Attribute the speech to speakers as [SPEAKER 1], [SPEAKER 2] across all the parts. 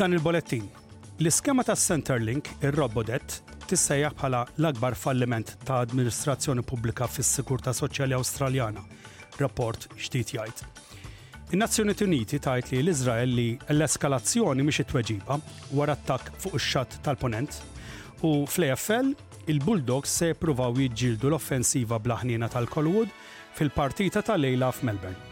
[SPEAKER 1] F'dan il-bolettin, l-iskema ta' Centerlink, ir-Robodebt, tissejjaħ bħala l-akbar falliment ta' administrazzjoni pubblika fis-Sigurtà Soċjali Awstraljana, rapport ġdid jgħid. In-Nazzjoniet Uniti tgħid li l-Iżrael li l-eskalazzjoni mhix it-tweġiba wara attakk fuq ix-xatt tal-Punent u fl-AFL il-Bulldogs se jippruvaw jiġġieldu l-offensiva bla ħniena tal-Colwood fil-partita ta' lejla f'Melbourne.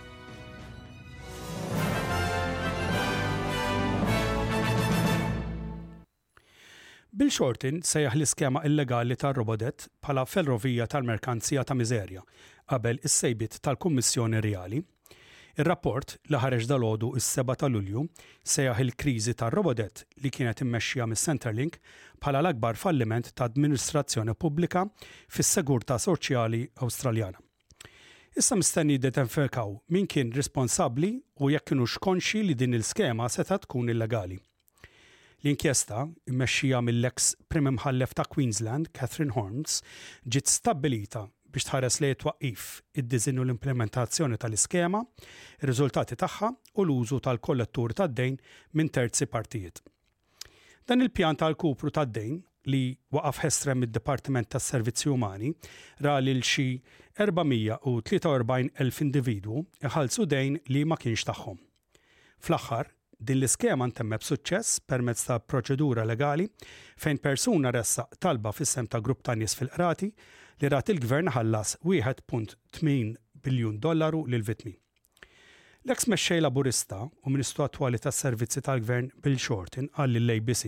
[SPEAKER 1] Bill Shorten sejjaħ l-iskema illegali ta' Robodebt bħala felrovija tal-merkanzija ta' miżerja qabel is-sejbiet tal-Kummissjoni Reali. Ir-rapport, li ħareġ dalgħodu is-Sebgħa ta' Lulju, sejjaħ il-kriżi ta' Robodebt li kienet immexxija mis-Centrelink bħala l-akbar falliment ta' administrazzjoni pubblika fis-segurtà soċjali Awstraljana. Issa mistenni jiddetenfikaw min kien responsabbli u jekk kinux konxji li din il-skema setgħet tkun illegali. L-inkjesta, immexxija mill-eks Prim Imħallef ta' Queensland, Catherine Horns, ġiet stabbilita biex tħares lejn it-twaqqif, id-diżinn u l-implimentazzjoni tal-iskema, ir-riżultati tagħha u l-użu tal-kolletturi tad-dejn minn terzi partijiet. Dan il-pjan ta' rkupru tad-dejn, li waqaf ħesrem mid-Dipartiment tas-Servizzi Umani, ra lil xi 443,000 individwu jħallsu dejn li ma kienx tagħhom. Fl-aħħar, Din l-iskema ntemmet b'suċċess permezz ta' proċedura legali fejn persuna ressaq talba fis-sehem ta' grupp ta' nies fil-qrati li rat il-Gvern iħallas 1.8 biljun dollaru lill-vittmi. L-eks Mexxej Laburista u Ministru attwali tas-Servizzi tal-Gvern Bill Shorten qal lill-ABC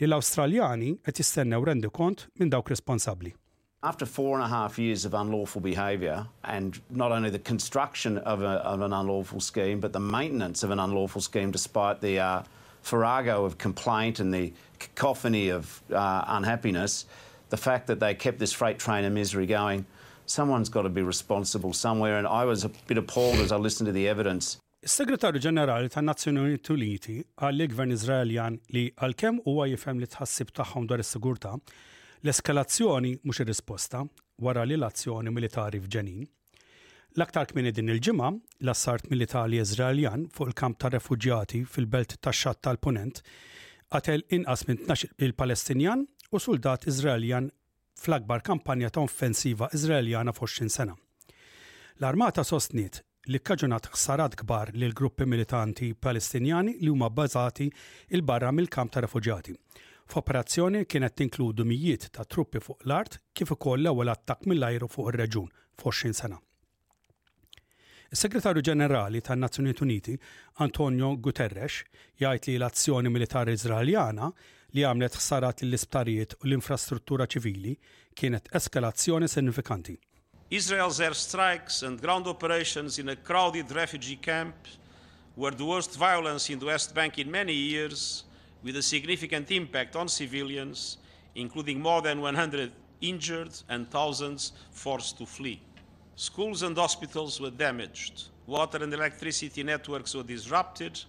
[SPEAKER 1] li l-Awstraljani qed jistennew rendikont minn dawk responsabbli.
[SPEAKER 2] After four and a half years of unlawful behaviour, and not only the construction of, a, of, an unlawful scheme, but the maintenance of an unlawful scheme, despite the uh, farrago of complaint and the cacophony of uh, unhappiness, the fact that they kept this freight train of misery going, someone's got to be responsible somewhere. And I was a bit appalled as I listened to the evidence.
[SPEAKER 1] Is-Segretarju Ġenerali tan-Nazzjonijiet Uniti qal lill-Gvern Iżraeljan li għalkemm huwa jifhem li t-tħassib tagħhom dwar is-sigurtà, l-eskalazzjoni mhux ir-risposta wara li l-azzjoni militari f'Jenin. L-aktar kmieni din il-ġimgħa, l-assart militari Iżraeljan fuq il-kamp tar-refuġjati fil-belt tax-Xatt tal-Punent qatel inqas minn tnax-il Palestinjan u suldat Iżraeljan fl-akbar kampanja ta' offensiva Iżraeljana f'għoxrin sena. L-armata sostniet li kkaġunat ħsarat kbar lill-gruppi militanti Palestinjani li huma bbażati 'l barra mill-kamp ta' refuġjati. F'operazzjoni kienet tinkludu mijiet ta' truppi fuq l-art kif ukoll l-ewwel attakk mill-ajru fuq ir-reġjun f'għoxrin sena. Is-Segretarju Ġenerali tan-Nazzjonijiet Uniti, Antonio Guterres, jgħid li l-azzjoni militari Iżraeljana, li għamlet ħsarat lill-isptarijiet u l-infrastruttura ċivili, kienet eskalazzjoni sinifikanti.
[SPEAKER 3] Israel's air strikes and ground operations in a crowded refugee camp were the worst violence in the West Bank in many years with a significant impact on civilians, including more than 100 injured and thousands forced to flee. Schools and hospitals were damaged, water and electricity networks were disrupted,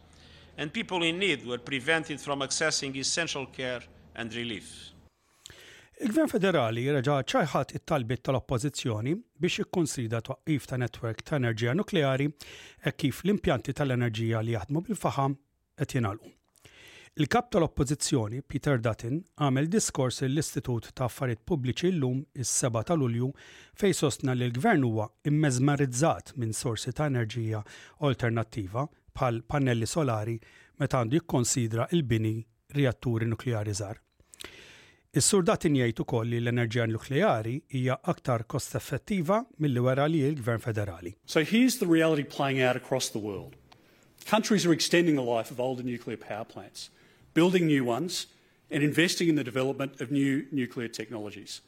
[SPEAKER 3] and people in need were prevented from accessing essential care and relief.
[SPEAKER 1] Il-Gvern Federali reġa' ċajħad it-talbiet tal-Oppożizzjoni biex jikkunsida twaqqif ta' netwerk ta' enerġija nukleari hekk kif l-impjanti tal-enerġija li jaħdmu bil-faħam qed jingħalqu. Il-Kap tal-Oppożizzjoni, Peter Dutton, għamel diskors lill-Istitut ta' Affarijiet Pubbliċi llum, is-Seba' ta' Lulju, fejn sostna li l-Gvern huwa mmeżmerizzat minn sorsi ta' enerġija alternattiva bħal pannelli solari meta għandu jikkonsidra l-bini reatturi nukleari żgħar. Is-sur Dutton jgħid ukoll li l-enerġija nukleari hija aktar kost-effettiva milli wara li l-Gvern Federali.
[SPEAKER 4] So here's the reality playing out across the world. Countries are extending the life of older nuclear power plants. building new ones, and investing in the development of new nuclear technologies.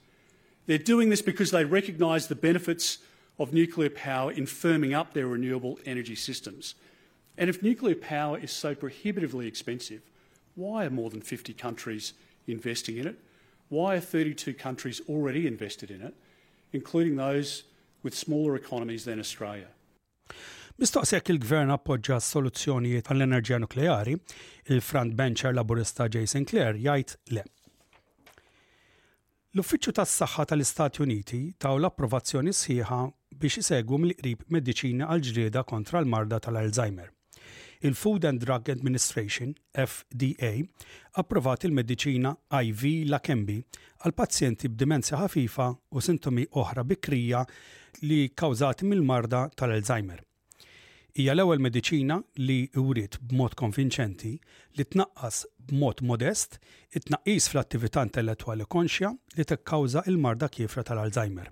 [SPEAKER 4] They're doing this because they recognise the benefits of nuclear power in firming up their renewable energy systems. And if nuclear power is so prohibitively expensive, why are more than 50 countries investing in it? Why are 32 countries already invested in it, including those with smaller economies than Australia?
[SPEAKER 1] Mistoqs jekk il-gvern appoġġa soluzzjonijiet għall-enerġija nukleari, il-front bencher laburista Jason Clare jgħid le. L-Uffiċċju tas-Saħħa tal-Istati Uniti taw l-approvazzjoni sħiħa biex isegwu mill-qrib mediċini għall-ġlieda kontra l-marda tal-Alzheimer. Il-Food and Drug Administration, FDA, approvat il-mediċina IV Lakembi għal pazjenti b'dimensja ħafifa u sintomi oħra bikrija li kkawżati mill-marda tal-Alzheimer. Hija l-ewwel mediċina li wriet b'mod konvinċenti li tnaqqas b'mod modest it-tnaqqis fl-attività intellettwali konxja li tikkawża l-marda kiefra tal-Alzheimer.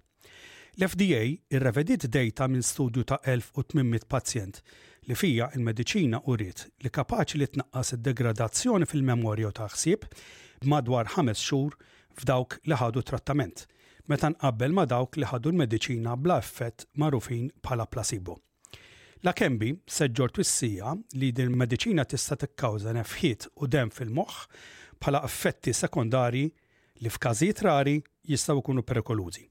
[SPEAKER 1] L-FDA irrevediet dejta minn studju ta' 1,800 pazjent li fiha l-mediċina uriet li kapaċi li tnaqqas id-degradazzjoni fil-memorja u tal-ħsieb b'madwar ħames xhur f'dawk li ħadu t-trattament, meta mqabbel ma' dawk li ħadu l-mediċina bla effett magħrufin bħala placebo. Lakembi se ġġorr twissija li din il-mediċina tista' tikkawża nefħiet u demm fil-moħħ bħala effetti sekondarji li f'każijiet rari jistgħu jkunu perikolużi.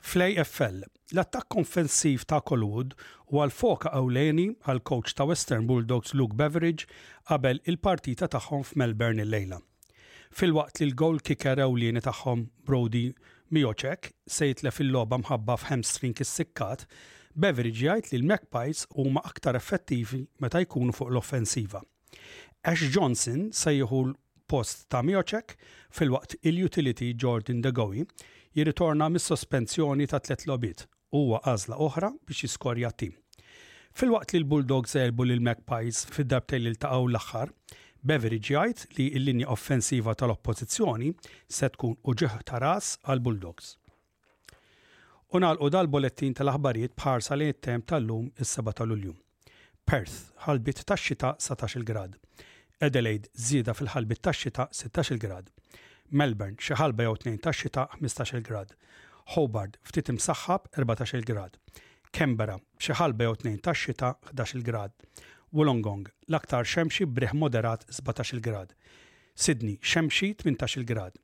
[SPEAKER 1] Fl-AFL, l-attakk offensiv ta' Colwood huwa l-foka ewlieni għall-kowċ ta' Western Bulldogs Luke Beveridge qabel il-partita tagħhom f'Melbourne illejla. Filwaqt li l-gowlkiker ewlieni tagħhom Brody Mihocek se jitlef il-logħba mħabba f'hamstring issikkat, Beveridge jgħid li l-Magpies huma aktar effettivi meta jkunu fuq l-offensiva. Ash Johnson se jieħu l-post ta' Miochek filwaqt il utility Jordan De Goey jirritorna mis-sospensjoni ta' tliet logħbiet u huwa għażla oħra biex jiskorja t-tim. Filwaqt li l-Bulldogs għelbu lill-Magpies fid-darbtejn li ltaqgħu l-aħħar, Beveridge jgħid li l-linja offensiva tal-Oppożizzjoni se tkun uġigħ ta' ras għall-Bulldogs. U nagħlqu dal-bullettin tal-aħbarijiet b'ħarsa lejn it-temp tal-lum is-7 ta' Lulju. Perth, ħalbiet tax-xita 19-il grad. Adelaide, żieda fil-ħalbiet tax-xita 16-il grad. Melbourne, xi ħalba jew tnejn tax-xita 15-il grad. Hobart, ftit imsaħħab 14-il grad. Canberra, xi ħalba jew tnejn tax-xita 11-il grad. Wollongong, l-aktar xemxi b'riħ moderat 17-il grad. Sydney, xemxi 18-il grad.